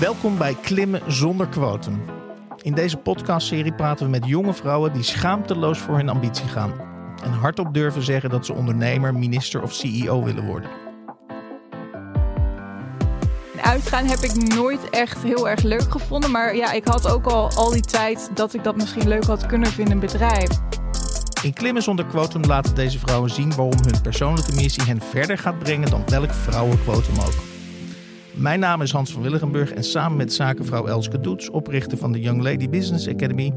Welkom bij Klimmen zonder quotum. In deze podcastserie praten we met jonge vrouwen die schaamteloos voor hun ambitie gaan. En hardop durven zeggen dat ze ondernemer, minister of CEO willen worden. Uitgaan heb ik nooit echt heel erg leuk gevonden. Maar ja, ik had ook al al die tijd dat ik dat misschien leuk had kunnen vinden in een bedrijf. In Klimmen zonder quotum laten deze vrouwen zien waarom hun persoonlijke missie hen verder gaat brengen dan welk vrouwenquotum ook. Mijn naam is Hans van Willigenburg en samen met zakenvrouw Elske Doets, oprichter van de Young Lady Business Academy,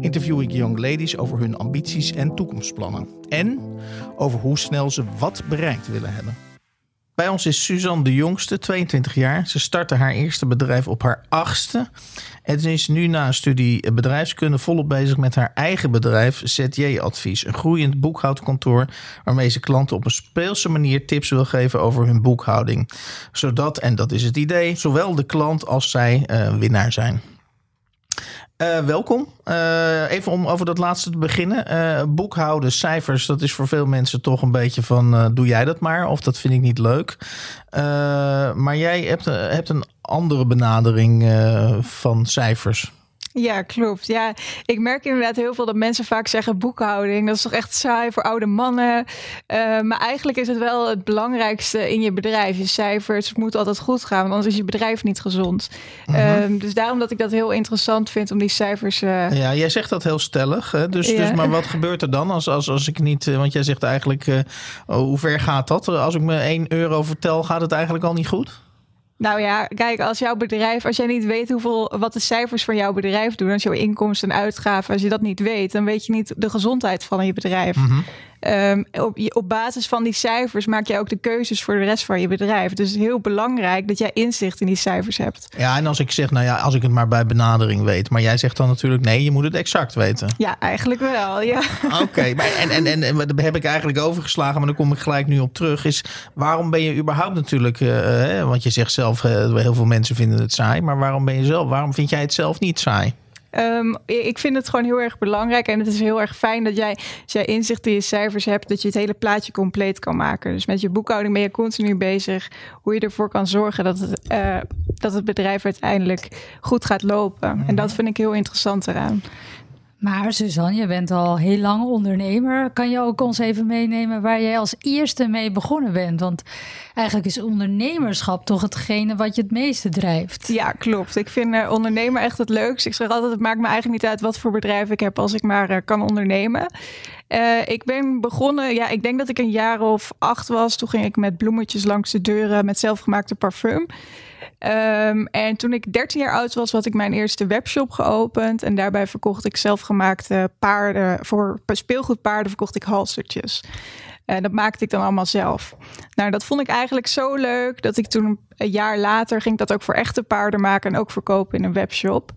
interview ik young ladies over hun ambities en toekomstplannen. En over hoe snel ze wat bereikt willen hebben. Bij ons is Suzanne de jongste, 22 jaar. Ze startte haar eerste bedrijf op haar achtste. En ze is nu na een studie bedrijfskunde volop bezig met haar eigen bedrijf ZJ Advies. Een groeiend boekhoudkantoor waarmee ze klanten op een speelse manier tips wil geven over hun boekhouding. Zodat, en dat is het idee, zowel de klant als zij uh, winnaar zijn. Uh, welkom. Uh, even om over dat laatste te beginnen. Uh, boekhouden, cijfers, dat is voor veel mensen toch een beetje van doe jij dat maar of dat vind ik niet leuk. maar jij hebt, hebt een andere benadering van cijfers. Ja, klopt. Ja, ik merk inderdaad heel veel dat mensen vaak zeggen boekhouding. Dat is toch echt saai voor oude mannen. Uh, maar eigenlijk is het wel het belangrijkste in je bedrijf. Je cijfers het moet altijd goed gaan, want anders is je bedrijf niet gezond. Uh -huh. uh, dus daarom dat ik dat heel interessant vind om die cijfers. eh, Ja, jij zegt dat heel stellig. Hè? Dus, Ja. dus, maar wat gebeurt er dan als, als, als ik niet. eh, Want jij zegt eigenlijk. eh, oh, hoe ver gaat dat? Als ik me 1 euro vertel, gaat het eigenlijk al niet goed? Nou ja, kijk, als jouw bedrijf, als jij niet weet hoeveel, wat de cijfers van jouw bedrijf doen, als jouw inkomsten en uitgaven, als je dat niet weet, dan weet je niet de gezondheid van je bedrijf. Mhm. Ehm, op, op basis van die cijfers maak jij ook de keuzes voor de rest van je bedrijf. Dus het is heel belangrijk dat jij inzicht in die cijfers hebt. Ja, en als ik zeg, nou ja, als ik het maar bij benadering weet. Maar jij zegt dan natuurlijk, nee, je moet het exact weten. Ja, eigenlijk wel. Ja. Oké, en, en, en daar heb ik eigenlijk overgeslagen, maar daar kom ik gelijk nu op terug. Is waarom ben je überhaupt natuurlijk, eh, eh, want je zegt zelf, eh, heel veel mensen vinden het saai, maar waarom ben je zelf, waarom vind jij het zelf niet saai? Ehm, ik vind het gewoon heel erg belangrijk en het is heel erg fijn dat jij, als jij inzicht in je cijfers hebt, dat je het hele plaatje compleet kan maken. Dus met je boekhouding ben je continu bezig hoe je ervoor kan zorgen dat het, eh, dat het bedrijf uiteindelijk goed gaat lopen. En dat vind ik heel interessant eraan. Maar Suzanne, je bent al heel lang ondernemer. Kan je ook ons even meenemen waar jij als eerste mee begonnen bent? Want eigenlijk is ondernemerschap toch hetgene wat je het meeste drijft. Ja, klopt. Ik vind eh, ondernemer echt het leukste. Ik zeg altijd, het maakt me eigenlijk niet uit wat voor bedrijf ik heb als ik maar eh, kan ondernemen. Eh, ik ben begonnen, ja, ik denk dat ik een jaar of acht was. Toen ging ik met bloemetjes langs de deuren met zelfgemaakte parfum. Ehm, en toen ik 13 jaar oud was, had ik mijn eerste webshop geopend. En daarbij verkocht ik zelfgemaakte paarden. Voor speelgoedpaarden verkocht ik halstertjes. En dat maakte ik dan allemaal zelf. Nou, dat vond ik eigenlijk zo leuk dat ik toen een jaar later ging dat ook voor echte paarden maken en ook verkopen in een webshop.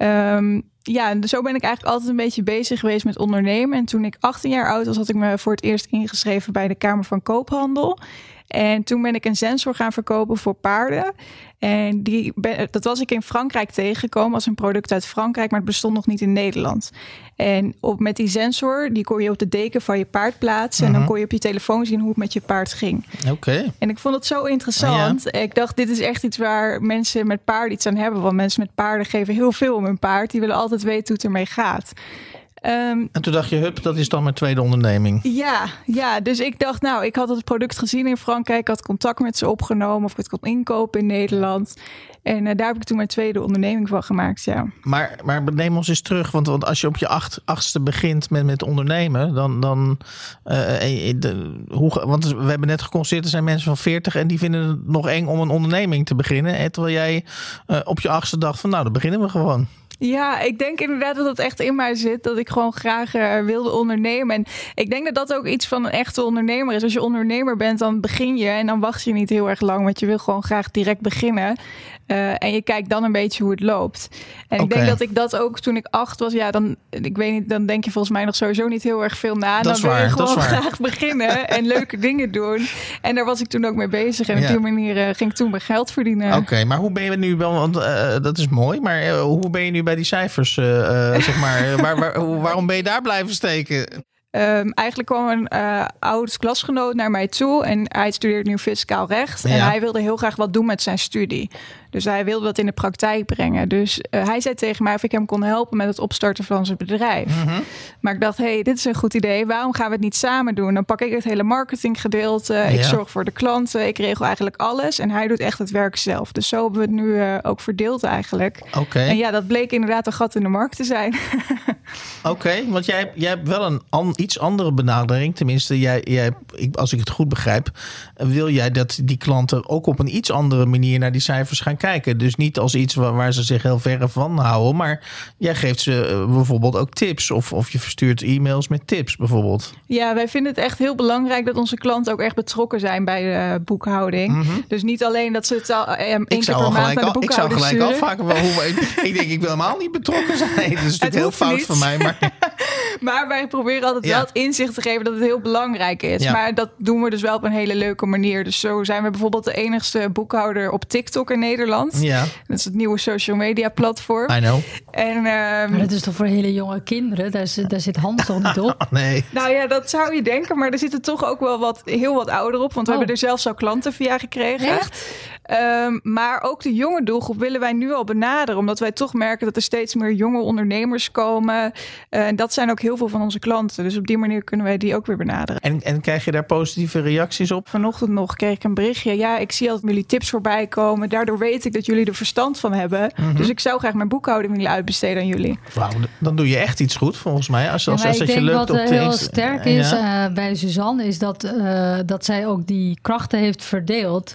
Ehm, ja, zo ben ik eigenlijk altijd een beetje bezig geweest met ondernemen. En toen ik 18 jaar oud was, had ik me voor het eerst ingeschreven bij de Kamer van Koophandel. En toen ben ik een sensor gaan verkopen voor paarden. En die ben, dat was ik in Frankrijk tegengekomen als een product uit Frankrijk, maar het bestond nog niet in Nederland. En op, met die sensor, die kon je op de deken van je paard plaatsen. En dan kon je op je telefoon zien hoe het met je paard ging. Oké. En ik vond het zo interessant. Ik dacht, dit is echt iets waar mensen met paarden iets aan hebben. Want mensen met paarden geven heel veel om hun paard. Die willen altijd weten hoe het ermee gaat. Ehm, En toen dacht je, hup, dat is dan mijn tweede onderneming. ja, ja, dus ik dacht, nou, ik had het product gezien in Frankrijk. Ik had contact met ze opgenomen of ik het kon inkopen in Nederland. En eh, daar heb ik toen mijn tweede onderneming van gemaakt, ja. Maar, maar neem ons eens terug, want, want als je op je acht, achtste begint met, met ondernemen, dan. dan eh, eh, de, hoe, want we hebben net geconstateerd, er zijn mensen van 40 en die vinden het nog eng om een onderneming te beginnen. hè, Terwijl jij op je achtste dacht van, nou, dan beginnen we gewoon. Ja, ik denk inderdaad dat het echt in mij zit. Dat ik gewoon graag eh, wilde ondernemen. En ik denk dat dat ook iets van een echte ondernemer is. Als je ondernemer bent, dan begin je en dan wacht je niet heel erg lang. Want je wil gewoon graag direct beginnen. Eh, en je kijkt dan een beetje hoe het loopt. En ik denk dat ik dat ook toen ik acht was. Ja, dan, ik weet niet, dan denk je volgens mij nog sowieso niet heel erg veel na. Dat dan wil je gewoon graag beginnen en leuke dingen doen. En daar was ik toen ook mee bezig. En Ja. op die manier eh, ging ik toen mijn geld verdienen. Oké, maar hoe ben je nu wel, want eh, dat is mooi, maar hoe ben je nu bij die cijfers, zeg maar, waar, waar, waarom ben je daar blijven steken? Ehm, eigenlijk kwam een uh, oud klasgenoot naar mij toe en hij studeert nu fiscaal recht. En hij wilde heel graag wat doen met zijn studie. Dus hij wilde dat in de praktijk brengen. Dus uh, hij zei tegen mij of ik hem kon helpen met het opstarten van zijn bedrijf. Mhm. Maar ik dacht, hé, hey, dit is een goed idee. Waarom gaan we het niet samen doen? Dan pak ik het hele marketinggedeelte. Ja. Ik zorg voor de klanten. Ik regel eigenlijk alles. En hij doet echt het werk zelf. Dus zo hebben we het nu uh, ook verdeeld eigenlijk. Oké. En ja, dat bleek inderdaad een gat in de markt te zijn. Oké, want jij, jij hebt wel een an, iets andere benadering. Tenminste, jij, jij, ik, als ik het goed begrijp, wil jij dat die klanten ook op een iets andere manier naar die cijfers gaan kijken. Dus niet als iets waar, waar ze zich heel verre van houden, maar jij geeft ze uh, bijvoorbeeld ook tips. Of, of je verstuurt e-mails met tips bijvoorbeeld. Ja, wij vinden het echt heel belangrijk dat onze klanten ook echt betrokken zijn bij de boekhouding. Mhm. Dus niet alleen dat ze het al eh, één keer per maand naar de al, ik zou gelijk Hoe, ik, ik denk, ik wil helemaal niet betrokken zijn. Dat is natuurlijk heel fout niet. van mij. Maar Maar wij proberen altijd Ja. wel het inzicht te geven dat het heel belangrijk is. Ja. Maar dat doen we dus wel op een hele leuke manier. Dus zo zijn we bijvoorbeeld de enigste boekhouder op TikTok in Nederland. ja, Dat is het nieuwe social media platform. I know. En ehm, Maar dat is toch voor hele jonge kinderen? Daar zit, daar zit Hans toch niet op? Nee. nou ja, dat zou je denken. Maar er zitten toch ook wel wat, heel wat ouder op. Want we Oh. hebben er zelfs al klanten via gekregen. Echt? Ehm, maar ook de jonge doelgroep willen wij nu al benaderen. Omdat wij toch merken dat er steeds meer jonge ondernemers komen. Eh, en dat zijn ook heel veel van onze klanten. Dus op die manier kunnen wij die ook weer benaderen. En, en krijg je daar positieve reacties op? Vanochtend nog kreeg ik een berichtje. Ja, ik zie altijd jullie tips voorbij komen. Daardoor weet ik dat jullie er verstand van hebben. Mhm. Dus ik zou graag mijn boekhouding willen uitbesteden aan jullie. Wauw, dan doe je echt iets goed volgens mij. Als, Ja, als, als je denk lukt wat op eh, de heel sterk is Ja. eh, bij Suzanne, is dat, eh, dat zij ook die krachten heeft verdeeld.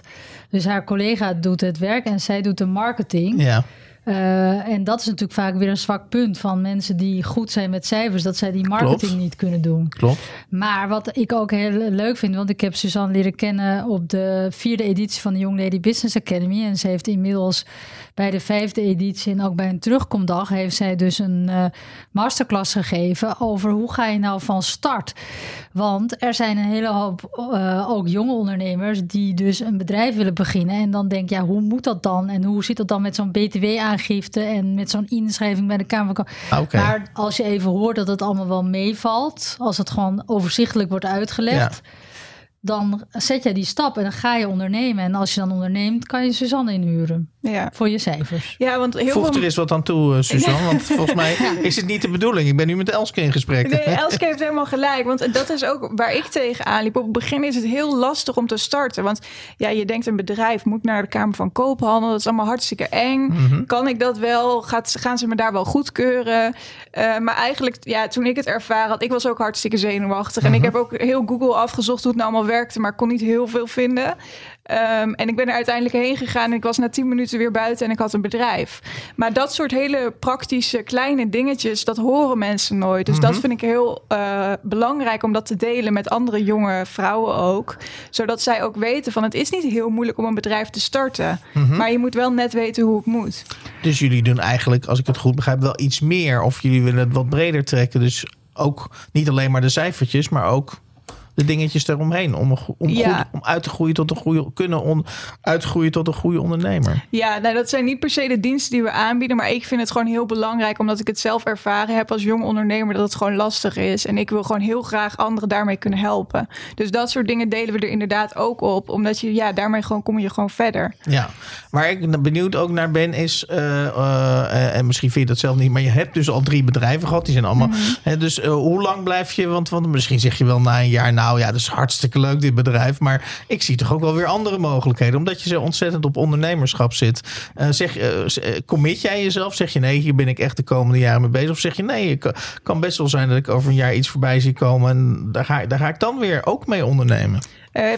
Dus haar collega doet het werk en zij doet de marketing. ja. Eh, en dat is natuurlijk vaak weer een zwak punt van mensen die goed zijn met cijfers, dat zij die marketing Klopt. niet kunnen doen. klopt. Maar wat ik ook heel leuk vind, want ik heb Suzanne leren kennen op de vierde editie van de Young Lady Business Academy. En ze heeft inmiddels bij de vijfde editie en ook bij een terugkomdag heeft zij dus een eh, masterclass gegeven over hoe ga je nou van start. Want er zijn een hele hoop eh, ook jonge ondernemers die dus een bedrijf willen beginnen. En dan denk je, ja, hoe moet dat dan? En hoe zit dat dan met zo'n btw-aangifte en met zo'n inschrijving bij de Kamer van Ah, maar als je even hoort dat het allemaal wel meevalt, als het gewoon overzichtelijk wordt uitgelegd, dan zet jij die stap en dan ga je ondernemen. En als je dan onderneemt, kan je Suzanne inhuren Ja, voor je cijfers. ja want heel Voeg veel... er eens wat aan toe, eh, Suzanne. Want volgens mij is het niet de bedoeling. Ik ben nu met Elske in gesprek. Nee, Elske heeft helemaal gelijk. Want dat is ook waar ik tegenaan liep. Op het begin is het heel lastig om te starten. Want ja, je denkt een bedrijf moet naar de Kamer van Koophandel. Dat is allemaal hartstikke eng. Mhm. Kan ik dat wel? Gaat, gaan ze me daar wel goedkeuren? Eh, maar eigenlijk, ja, toen ik het ervaren had, ik was ook hartstikke zenuwachtig. En ik heb ook heel Google afgezocht hoe het nou allemaal werkte, maar kon niet heel veel vinden. Ehm, en ik ben er uiteindelijk heen gegaan en ik was na tien minuten weer buiten en ik had een bedrijf. Maar dat soort hele praktische kleine dingetjes, dat horen mensen nooit. Dus dat vind ik heel eh, belangrijk om dat te delen met andere jonge vrouwen ook. Zodat zij ook weten van het is niet heel moeilijk om een bedrijf te starten. Maar je moet wel net weten hoe het moet. Dus jullie doen eigenlijk, als ik het goed begrijp, wel iets meer. Of jullie willen het wat breder trekken. Dus ook niet alleen maar de cijfertjes, maar ook de dingetjes eromheen. Om, om, Ja. goed, om uit te groeien tot een goede, kunnen on, uitgroeien tot een goede ondernemer. Ja, nou, dat zijn niet per se de diensten die we aanbieden. Maar ik vind het gewoon heel belangrijk, omdat ik het zelf ervaren heb als jong ondernemer, dat het gewoon lastig is. En ik wil gewoon heel graag anderen daarmee kunnen helpen. Dus dat soort dingen delen we er inderdaad ook op. Omdat je, ja, daarmee gewoon kom je gewoon verder. Ja, waar ik benieuwd ook naar ben is, eh, eh, en misschien vind je dat zelf niet, maar je hebt dus al drie bedrijven gehad, die zijn allemaal. Hè, dus eh, hoe lang blijf je? Want, want misschien zeg je wel na een jaar, nou ja, dat is hartstikke leuk dit bedrijf, maar ik zie toch ook wel weer andere mogelijkheden, omdat je zo ontzettend op ondernemerschap zit. Eh, zeg, eh, commit jij jezelf? Zeg je nee, hier ben ik echt de komende jaren mee bezig? Of zeg je nee, het kan- best wel zijn dat ik over een jaar iets voorbij zie komen en daar ga, daar ga ik dan weer ook mee ondernemen.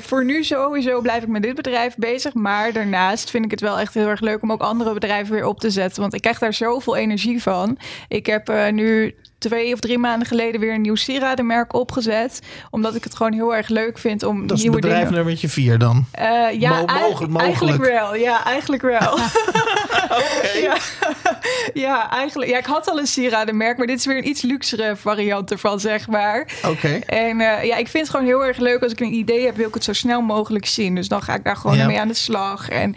Voor nu sowieso blijf ik met dit bedrijf bezig. Maar daarnaast vind ik het wel echt heel erg leuk om ook andere bedrijven weer op te zetten. Want ik krijg daar zoveel energie van. Ik heb eh, nu twee of drie maanden geleden weer een nieuw sieradenmerk opgezet. Omdat ik het gewoon heel erg leuk vind om Dat is nieuwe bedrijf dingen... nummertje vier dan. Eh, ja, Mo- ei- mogelijk- eigenlijk mogelijk. wel. Ja, eigenlijk wel. Oké. ja. ja, eigenlijk. Ja, ik had al een sieradenmerk, maar dit is weer een iets luxere variant ervan, zeg maar. Oké. En eh, ja, ik vind het gewoon heel erg leuk als ik een idee heb, wil ik het zo snel mogelijk zien. Dus dan ga ik daar gewoon Ja. mee aan de slag. En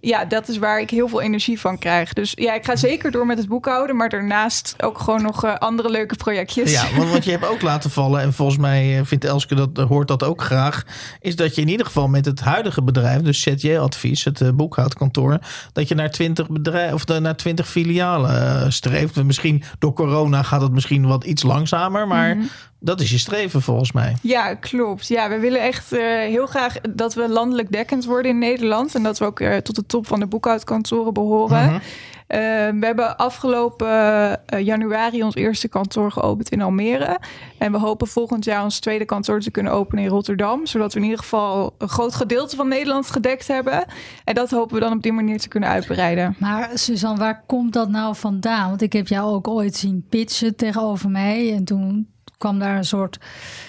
ja, dat is waar ik heel veel energie van krijg. Dus ja, ik ga zeker door met het boekhouden, maar daarnaast ook gewoon nog uh, andere leuke projectjes. Ja, want wat je hebt ook laten vallen, en volgens mij eh, vindt Elske dat, hoort dat ook graag, is dat je in ieder geval met het huidige bedrijf, dus ZJ Advies, het uh, boekhoudkantoor, dat je naar 20 bedrijven of naar 20 filialen uh, streeft. Misschien door corona gaat het misschien wat iets langzamer, maar mm -hmm. Dat is je streven volgens mij. Ja, klopt. Ja, we willen echt uh, heel graag dat we landelijk dekkend worden in Nederland. En dat we ook uh, tot de top van de boekhoudkantoren behoren. Mm -hmm. uh, we hebben afgelopen januari ons eerste kantoor geopend in Almere. En we hopen volgend jaar ons tweede kantoor te kunnen openen in Rotterdam. Zodat we in ieder geval een groot gedeelte van Nederland gedekt hebben. En dat hopen we dan op die manier te kunnen uitbreiden. Maar Suzanne, waar komt dat nou vandaan? Want ik heb jou ook ooit zien pitchen tegenover mij. En toen kwam daar een soort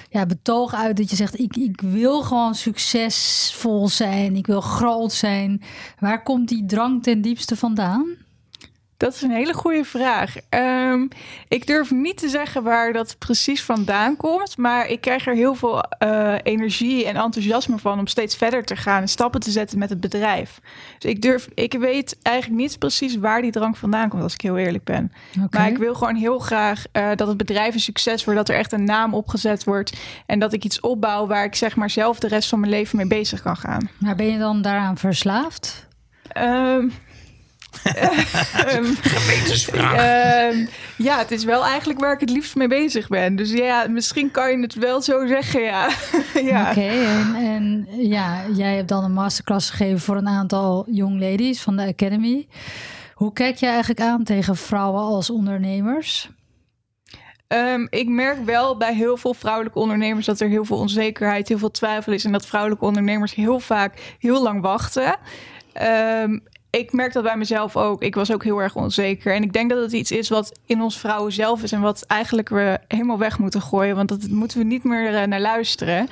ja, betoog uit dat je zegt: ik, ik wil gewoon succesvol zijn, ik wil groot zijn. Waar komt die drang ten diepste vandaan? Dat is een hele goede vraag. Um, ik durf niet te zeggen waar dat precies vandaan komt. Maar ik krijg er heel veel uh, energie en enthousiasme van om steeds verder te gaan en stappen te zetten met het bedrijf. Dus ik durf, ik weet eigenlijk niet precies waar die drang vandaan komt, als ik heel eerlijk ben. Okay. Maar ik wil gewoon heel graag uh, dat het bedrijf een succes wordt, dat er echt een naam opgezet wordt. En dat ik iets opbouw waar ik zeg maar zelf de rest van mijn leven mee bezig kan gaan. Maar ben je dan daaraan verslaafd? Um, Gewetensvraag. Uh, ja, het is wel eigenlijk waar ik het liefst mee bezig ben. Dus ja, misschien kan je het wel zo zeggen, ja. ja. Oké, okay, en, en ja, jij hebt dan een masterclass gegeven voor een aantal young ladies van de Academy. Hoe kijk je eigenlijk aan tegen vrouwen als ondernemers? Um, ik merk wel bij heel veel vrouwelijke ondernemers dat er heel veel onzekerheid, heel veel twijfel is. En dat vrouwelijke ondernemers heel vaak heel lang wachten. Um, ik merk dat bij mezelf ook. Ik was ook heel erg onzeker. En ik denk dat het iets is wat in ons vrouwen zelf is. En wat eigenlijk we helemaal weg moeten gooien. Want dat moeten we niet meer naar luisteren.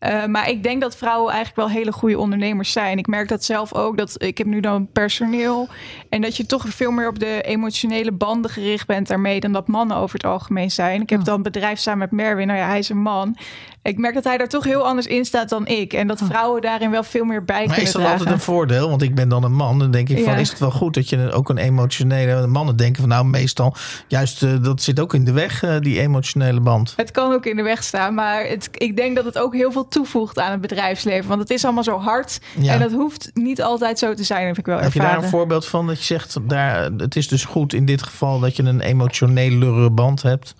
Uh, maar ik denk dat vrouwen eigenlijk wel hele goede ondernemers zijn. Ik merk dat zelf ook. Dat ik heb nu dan personeel. En dat je toch veel meer op de emotionele banden gericht bent daarmee dan dat mannen over het algemeen zijn. Ik heb dan bedrijf samen met Merwin. Nou ja, hij is een man. Ik merk dat hij daar toch heel anders in staat dan ik. En dat Oh. vrouwen daarin wel veel meer bij Maar kunnen is dat dragen. altijd een voordeel? Want ik ben dan een man. Dan denk ik van, is het wel goed dat je ook een emotionele... Mannen denken van, nou meestal... Juist, eh, dat zit ook in de weg, eh, die emotionele band. Het kan ook in de weg staan, maar het, ik denk dat het ook heel veel toevoegt aan het bedrijfsleven. Want het is allemaal zo hard Ja. en dat hoeft niet altijd zo te zijn, heb ik wel Heb je ervaren. daar een voorbeeld van dat je zegt, daar, het is dus goed in dit geval dat je een emotionelere band hebt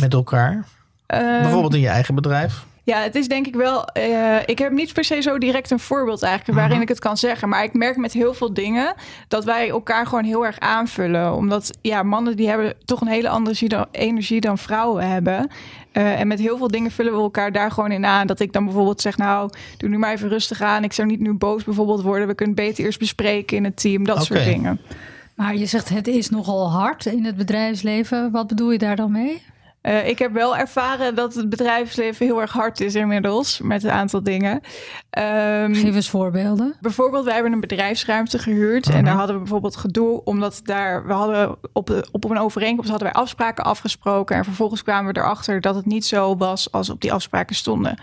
met elkaar? Ehm, Bijvoorbeeld in je eigen bedrijf? Ja, het is denk ik wel. eh, ik heb niet per se zo direct een voorbeeld eigenlijk waarin Mhm. ik het kan zeggen. Maar ik merk met heel veel dingen dat wij elkaar gewoon heel erg aanvullen. Omdat ja, mannen die hebben toch een hele andere energie dan, energie dan vrouwen hebben. Eh, en met heel veel dingen vullen we elkaar daar gewoon in aan. Dat ik dan bijvoorbeeld zeg, nou, doe nu maar even rustig aan. Ik zou niet nu boos bijvoorbeeld worden. We kunnen beter eerst bespreken in het team. Dat soort Oké. dingen. Maar je zegt het is nogal hard in het bedrijfsleven. Wat bedoel je daar dan mee? Eh, ik heb wel ervaren dat het bedrijfsleven heel erg hard is inmiddels. Met een aantal dingen. Ehm, Geef eens voorbeelden. Bijvoorbeeld, wij hebben een bedrijfsruimte gehuurd. En daar hadden we bijvoorbeeld gedoe, omdat daar, we hadden op, op een overeenkomst hadden wij afspraken afgesproken. En vervolgens kwamen we erachter dat het niet zo was als op die afspraken stonden.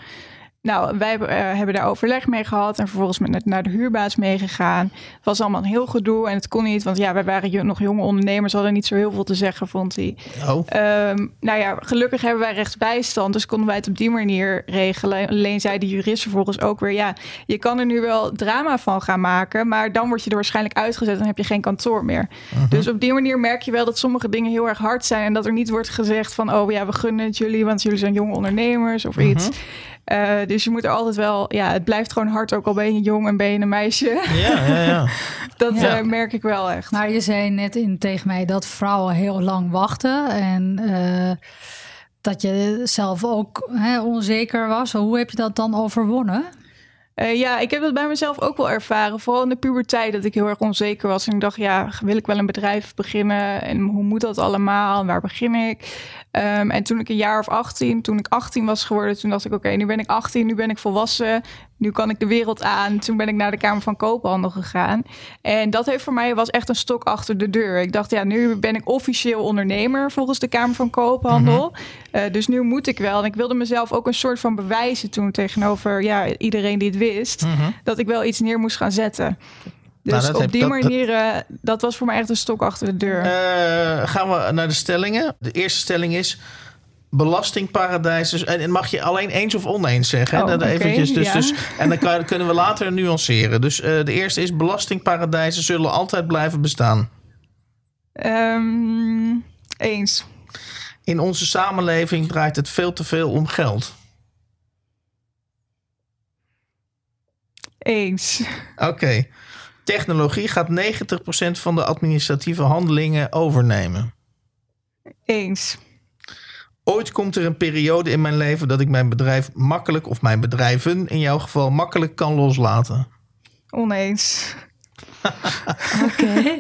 Nou, wij hebben, eh, hebben daar overleg mee gehad en vervolgens met, naar de huurbaas meegegaan. Het was allemaal een heel gedoe en het kon niet, want ja, wij waren nog jonge ondernemers, hadden niet zo heel veel te zeggen, vond hij. Oh, Ehm, nou ja, gelukkig hebben wij rechtsbijstand, dus konden wij het op die manier regelen. Alleen zei de jurist vervolgens ook weer, ja, je kan er nu wel drama van gaan maken, maar dan word je er waarschijnlijk uitgezet en heb je geen kantoor meer. Dus op die manier merk je wel dat sommige dingen heel erg hard zijn en dat er niet wordt gezegd van, oh ja, we gunnen het jullie, want jullie zijn jonge ondernemers of iets. Eh, dus je moet er altijd wel, ja, het blijft gewoon hard, ook al ben je jong en ben je een meisje. ja, ja, ja. Dat Ja. eh, merk ik wel echt. Maar je zei net in, tegen mij dat vrouwen heel lang wachten. En eh, dat je zelf ook hè, onzeker was. Hoe heb je dat dan overwonnen? Eh, ja, ik heb dat bij mezelf ook wel ervaren. Vooral in de puberteit dat ik heel erg onzeker was. En ik dacht, ja, wil ik wel een bedrijf beginnen? En hoe moet dat allemaal? En waar begin ik? Ehm, en toen ik een jaar of 18, toen ik 18 was geworden, toen dacht ik, oké, nu ben ik 18, nu ben ik volwassen. Nu kan ik de wereld aan. Toen ben ik naar de Kamer van Koophandel gegaan. En dat heeft voor mij was echt een stok achter de deur. Ik dacht, ja, nu ben ik officieel ondernemer volgens de Kamer van Koophandel. Eh, dus nu moet ik wel. En ik wilde mezelf ook een soort van bewijzen toen tegenover ja, iedereen die het wist. Dat ik wel iets neer moest gaan zetten. Dus Nou, dat op die manier, eh, dat was voor mij echt een stok achter de deur. Eh, gaan we naar de stellingen. De eerste stelling is belastingparadijzen. En en mag je alleen eens of oneens zeggen. Oh, eventjes, dus, ja. dus, en dan kan- kunnen we later nuanceren. Dus eh, de eerste is belastingparadijzen zullen altijd blijven bestaan. Ehm, eens. In onze samenleving draait het veel te veel om geld. Eens. Oké. Technologie gaat 90% van de administratieve handelingen overnemen. Eens. Ooit komt er een periode in mijn leven dat ik mijn bedrijf makkelijk, of mijn bedrijven in jouw geval, makkelijk kan loslaten. Oneens. Oké.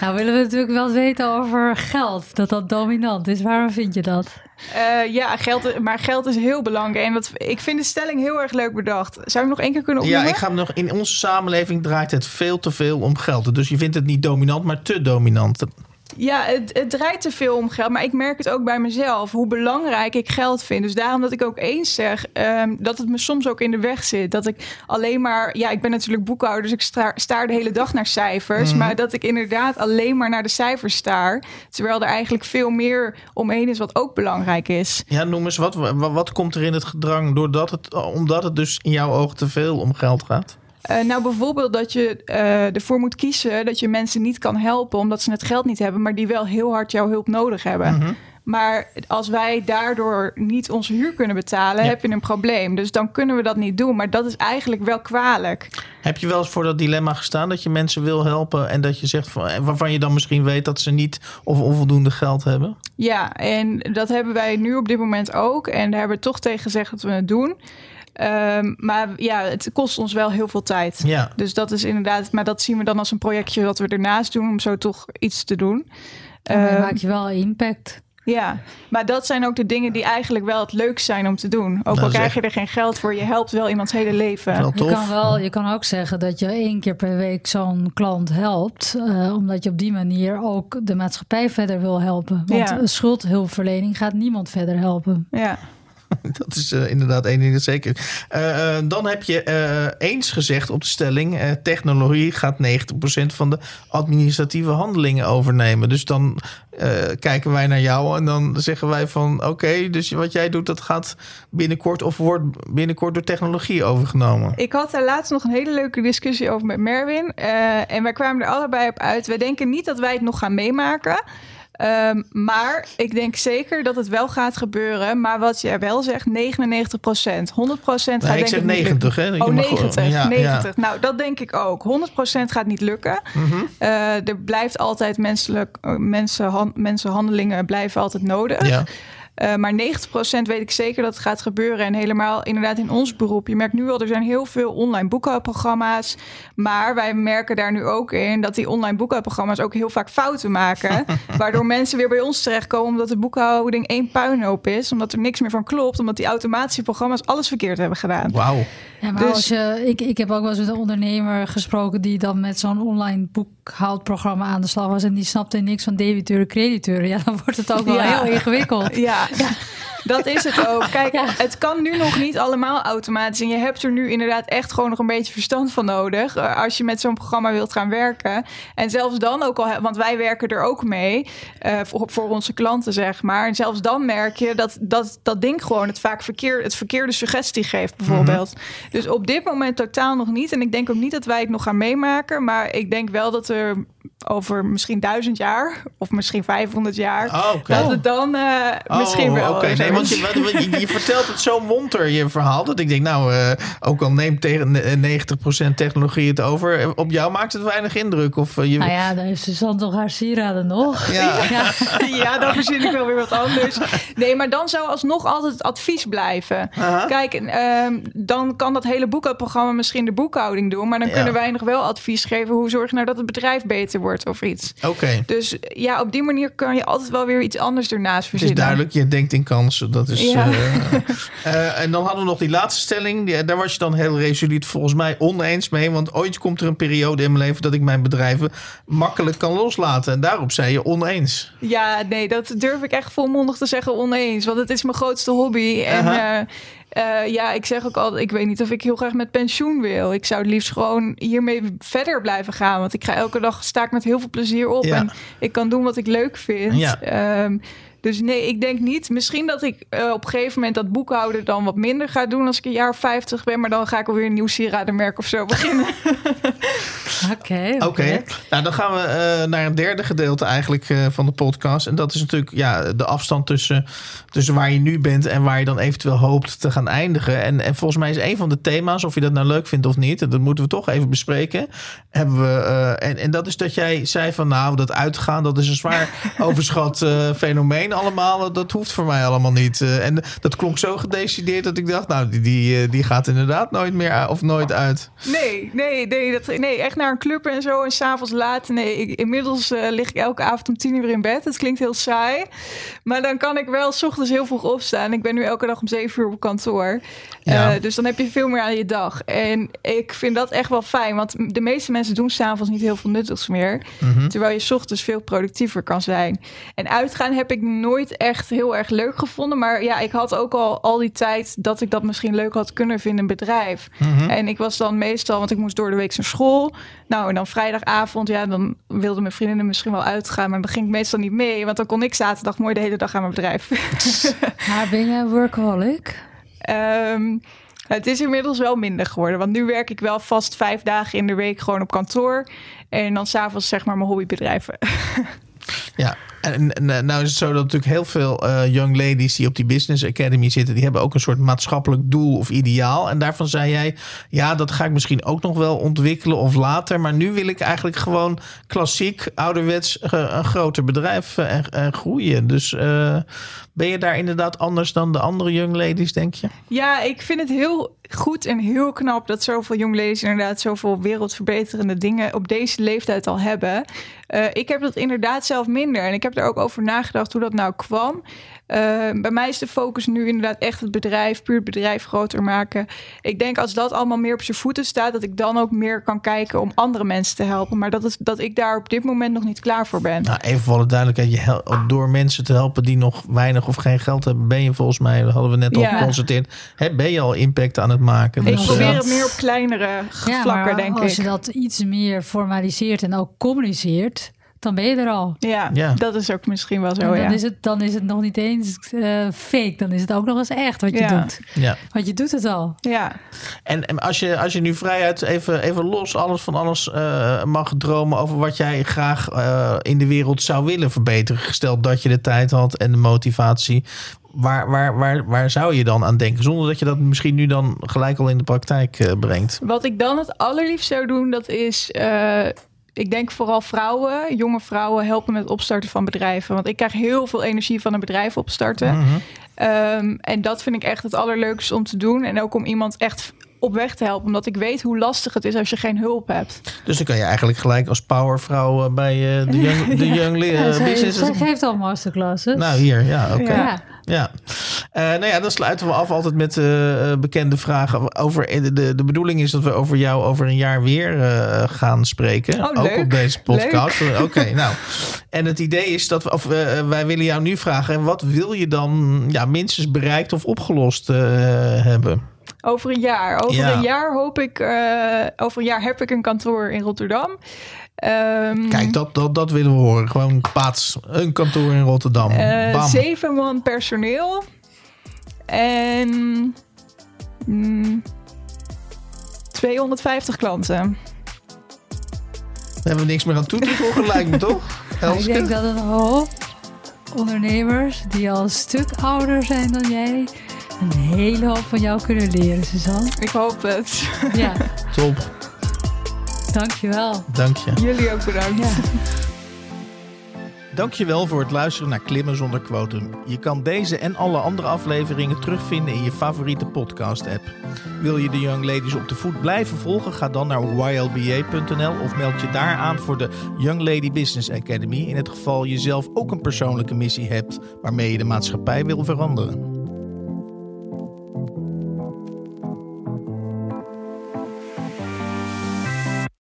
nou willen we natuurlijk wel weten over geld. Dat dat dominant is. Waarom vind je dat? Eh, ja, geld, maar geld is heel belangrijk. En dat, ik vind de stelling heel erg leuk bedacht. Zou ik nog één keer kunnen Ja, opnoemen? ik ga hem nog. In onze samenleving draait het veel te veel om geld. Dus je vindt het niet dominant, maar te dominant. Ja, het, het draait te veel om geld. Maar ik merk het ook bij mezelf. Hoe belangrijk ik geld vind. Dus daarom dat ik ook eens zeg ehm, dat het me soms ook in de weg zit. Dat ik alleen maar... Ja, ik ben natuurlijk boekhouder. Dus ik sta, staar de hele dag naar cijfers. Mhm. Maar dat ik inderdaad alleen maar naar de cijfers staar. Terwijl er eigenlijk veel meer omheen is wat ook belangrijk is. Ja, noem eens wat. Wat, wat komt er in het gedrang doordat het, omdat het dus in jouw ogen te veel om geld gaat? Eh, nou, bijvoorbeeld dat je eh, ervoor moet kiezen dat je mensen niet kan helpen omdat ze het geld niet hebben, maar die wel heel hard jouw hulp nodig hebben. Mhm. Maar als wij daardoor niet onze huur kunnen betalen, Ja. heb je een probleem. Dus dan kunnen we dat niet doen. Maar dat is eigenlijk wel kwalijk. Heb je wel eens voor dat dilemma gestaan dat je mensen wil helpen en dat je zegt van, waarvan je dan misschien weet dat ze niet of onvoldoende geld hebben? Ja, en dat hebben wij nu op dit moment ook. En daar hebben we toch tegen gezegd dat we het doen. Ehm, maar ja, het kost ons wel heel veel tijd. Ja. Dus dat is inderdaad, maar dat zien we dan als een projectje dat we ernaast doen om zo toch iets te doen. Daarmee Ehm, maak je wel impact. Ja, maar dat zijn ook de dingen die eigenlijk wel het leukst zijn om te doen. Ook Dat al krijg je er geen geld voor, je helpt wel iemands hele leven. Wel Je kan, wel, je kan ook zeggen dat je één keer per week zo'n klant helpt. eh, omdat je op die manier ook de maatschappij verder wil helpen. Want Ja. schuldhulpverlening gaat niemand verder helpen. Ja, Dat is eh, inderdaad één ding dat zeker. Eh, dan heb je eens gezegd op de stelling: technologie gaat 90% van de administratieve handelingen overnemen. Dus dan kijken wij naar jou en dan zeggen wij van: oké, dus wat jij doet, dat gaat binnenkort of wordt binnenkort door technologie overgenomen. ik had daar laatst nog een hele leuke discussie over met Merwin. en wij kwamen er allebei op uit. Wij denken niet dat wij het nog gaan meemaken. Ehm, maar ik denk zeker dat het wel gaat gebeuren. Maar wat jij wel zegt, 99 procent. 100 procent gaat Nee, ik denk zeg ik niet lukken. 90, hè? Je Oh, mag- 90. ja, 90. Nou, dat denk ik ook. 100% gaat niet lukken. Mhm. Eh, er blijft altijd menselijk, eh, mensen, han- mensenhandelingen blijven altijd nodig. Ja. Eh, maar 90% weet ik zeker dat het gaat gebeuren. En helemaal inderdaad in ons beroep. Je merkt nu al, er zijn heel veel online boekhoudprogramma's. Maar wij merken daar nu ook in dat die online boekhoudprogramma's ook heel vaak fouten maken. waardoor mensen weer bij ons terechtkomen omdat de boekhouding één puinhoop is. Omdat er niks meer van klopt. Omdat die automatische programma's alles verkeerd hebben gedaan. Wauw. Ja, maar Dus- als je, ik, ik heb ook wel eens met een ondernemer gesproken die dan met zo'n online boekhoudprogramma aan de slag was en die snapte niks van debiteuren, crediteuren. Ja, dan wordt het ook wel Ja. heel ingewikkeld. Ja, dat is het ook. Kijk, Ja. het kan nu nog niet allemaal automatisch. En je hebt er nu inderdaad echt gewoon nog een beetje verstand van nodig. eh, Als je met zo'n programma wilt gaan werken. En zelfs dan ook al, want wij werken er ook mee. eh, voor, voor onze klanten, zeg maar. En zelfs dan merk je dat dat, dat ding gewoon het vaak verkeer, het verkeerde suggestie geeft, bijvoorbeeld. Dus op dit moment totaal nog niet. En ik denk ook niet dat wij het nog gaan meemaken. Maar ik denk wel dat er over misschien duizend jaar. of misschien 500 jaar. Oh, oké. Dat het dan eh, misschien Oh, wel. Oké, nee, want je, wat- wat- je, je vertelt het zo monter, je verhaal. Dat ik denk, nou, eh, ook al neemt tegen eh, 90% technologie het over. eh, Op jou maakt het weinig indruk. Of, eh, je, Nou ja, dan heeft Suzanne toch haar sieraden nog. Ja. ja. ja, dan verzin ik wel weer wat anders. Nee, maar dan zou alsnog altijd het advies blijven. Kijk, ehm, dan kan dat hele boekhoudprogramma misschien de boekhouding doen. Maar dan Ja. kunnen wij nog wel advies geven. Hoe zorg je nou dat het bedrijf beter wordt of iets. Oké, Dus ja, op die manier kan je altijd wel weer iets anders ernaast het is verzinnen. duidelijk. Je denkt in kansen. Dat is, Ja. eh, eh, en dan hadden we nog die laatste stelling. Die- daar was je dan heel resoluut volgens mij oneens mee. Want ooit komt er een periode in mijn leven... dat ik mijn bedrijven makkelijk kan loslaten. En daarop zei je oneens. Ja, nee, dat durf ik echt volmondig te zeggen oneens. Want het is mijn grootste hobby. En Eh, ja, ik zeg ook altijd, ik weet niet of ik heel graag met pensioen wil. Ik zou het liefst gewoon hiermee verder blijven gaan. Want ik ga elke dag sta ik met heel veel plezier op. Ja. En ik kan doen wat ik leuk vind. Ja. Ehm, dus nee, ik denk niet. Misschien dat ik eh, op een gegeven moment dat boekhouden dan wat minder ga doen als ik een jaar of 50 ben. Maar dan ga ik alweer een nieuw sieradenmerk of zo beginnen. Oké, Oké, nou dan gaan we eh, naar een derde gedeelte eigenlijk eh, van de podcast. En dat is natuurlijk ja, de afstand tussen, tussen waar je nu bent en waar je dan eventueel hoopt te gaan eindigen. En, en volgens mij is een van de thema's, of je dat nou leuk vindt of niet, en dat moeten we toch even bespreken. Hebben we, eh, en, en dat is dat jij zei van nou, dat uitgaan, dat is een zwaar overschat fenomeen allemaal. Dat hoeft voor mij allemaal niet. En dat klonk zo gedecideerd dat ik dacht, nou, die, die, die gaat inderdaad nooit meer of nooit uit. Nee, nee, nee, dat, nee, echt naar een club en zo en s'avonds laat. Nee, ik, inmiddels eh, lig ik elke avond om tien uur in bed. Het klinkt heel saai. Maar dan kan ik wel s ochtends heel vroeg opstaan. Ik ben nu elke dag om zeven uur op kantoor. Ja. Eh, dus dan heb je veel meer aan je dag. En ik vind dat echt wel fijn. Want de meeste mensen doen s'avonds niet heel veel nuttigs meer. Terwijl je 's ochtends veel productiever kan zijn. En uitgaan heb ik nooit echt heel erg leuk gevonden. Maar ja, ik had ook al al die tijd dat ik dat misschien leuk had kunnen vinden in een bedrijf. En ik was dan meestal, want ik moest door de week naar school. Nou, en dan vrijdagavond, ja, dan wilden mijn vriendinnen misschien wel uitgaan. Maar dan ging ik meestal niet mee. Want dan kon ik zaterdag mooi de hele dag aan mijn bedrijf. Maar ben je een workaholic? Ehm, het is inmiddels wel minder geworden. Want nu werk ik wel vast vijf dagen in de week gewoon op kantoor. En dan s'avonds zeg maar mijn hobbybedrijven. Ja, en, eh, nou is het zo dat natuurlijk heel veel eh, young ladies die op die Business Academy zitten, die hebben ook een soort maatschappelijk doel of ideaal. En daarvan zei jij, ja, dat ga ik misschien ook nog wel ontwikkelen of later. Maar nu wil ik eigenlijk gewoon klassiek, ouderwets, eh, een groter bedrijf en, en groeien. Dus ben je daar inderdaad anders dan de andere young ladies, denk je? Ja, ik vind het heel goed en heel knap dat zoveel jongleden inderdaad zoveel wereldverbeterende dingen op deze leeftijd al hebben. Eh, ik heb dat inderdaad zelf minder en ik heb er ook over nagedacht hoe dat nou kwam. Eh, bij mij is de focus nu inderdaad echt het bedrijf, puur het bedrijf groter maken. Ik denk als dat allemaal meer op zijn voeten staat, dat ik dan ook meer kan kijken om andere mensen te helpen. Maar dat, is, dat ik daar op dit moment nog niet klaar voor ben. Nou, even voor de duidelijkheid, je hel- door mensen te helpen die nog weinig of geen geld hebben, ben je volgens mij, dat hadden we net al Ja. geconstateerd, hè, ben je al impact aan het maken. Ik Dus, probeer eh, het meer op kleinere Ja, vlakken, denk als ik. je dat iets meer formaliseert en ook communiceert, dan ben je er al. Ja, Ja. dat is ook misschien wel en zo, dan, ja. is het, dan is het nog niet eens eh, fake, dan is het ook nog eens echt wat je Ja. doet. ja. Want je doet het al. Ja, En, en als, je, als je nu vrijuit even, even los alles van alles eh, mag dromen over wat jij graag eh, in de wereld zou willen verbeteren, gesteld dat je de tijd had en de motivatie. Waar, waar, waar, waar zou je dan aan denken? Zonder dat je dat misschien nu dan gelijk al in de praktijk brengt. Wat ik dan het allerliefst zou doen, dat is... ik denk vooral vrouwen, jonge vrouwen, helpen met het opstarten van bedrijven. Want ik krijg heel veel energie van een bedrijf opstarten. Mhm. Ehm, en dat vind ik echt het allerleukste om te doen. En ook om iemand echt op weg te helpen. Omdat ik weet hoe lastig het is als je geen hulp hebt. Dus dan kan je eigenlijk gelijk als powervrouw eh, bij eh, de Young, de young eh, Ja, Business. zij geeft al masterclasses. Nou, hier, ja, oké. Ja. Ja, Eh, nou ja, dan sluiten we af altijd met eh, bekende vragen. Over, de, de bedoeling is dat we over jou over een jaar weer gaan spreken. Oh, ook op deze podcast. Oké, nou. En het idee is dat we, of, wij willen jou nu vragen: wat wil je dan ja, minstens bereikt of opgelost hebben? Over een jaar. Over Ja. een jaar hoop ik. eh, over een jaar heb ik een kantoor in Rotterdam. Ehm, Kijk, dat, dat, dat willen we horen. Gewoon paats, een kantoor in Rotterdam. eh, zeven man personeel. En. mm, 250 klanten. Daar hebben we niks meer aan toe te voegen, lijkt me toch? Ik denk dat een hoop ondernemers die al een stuk ouder zijn dan jij, een hele hoop van jou kunnen leren, Suzanne. Ik hoop het. Ja, Top, dankjewel. dank je. Jullie ook bedankt. Ja. Dankjewel voor het luisteren naar Klimmen zonder quotum. Je kan deze en alle andere afleveringen terugvinden in je favoriete podcast-app. Wil je de Young Ladies op de voet blijven volgen? Ga dan naar ylba.nl of meld je daar aan voor de Young Lady Business Academy. In het geval je zelf ook een persoonlijke missie hebt waarmee je de maatschappij wil veranderen.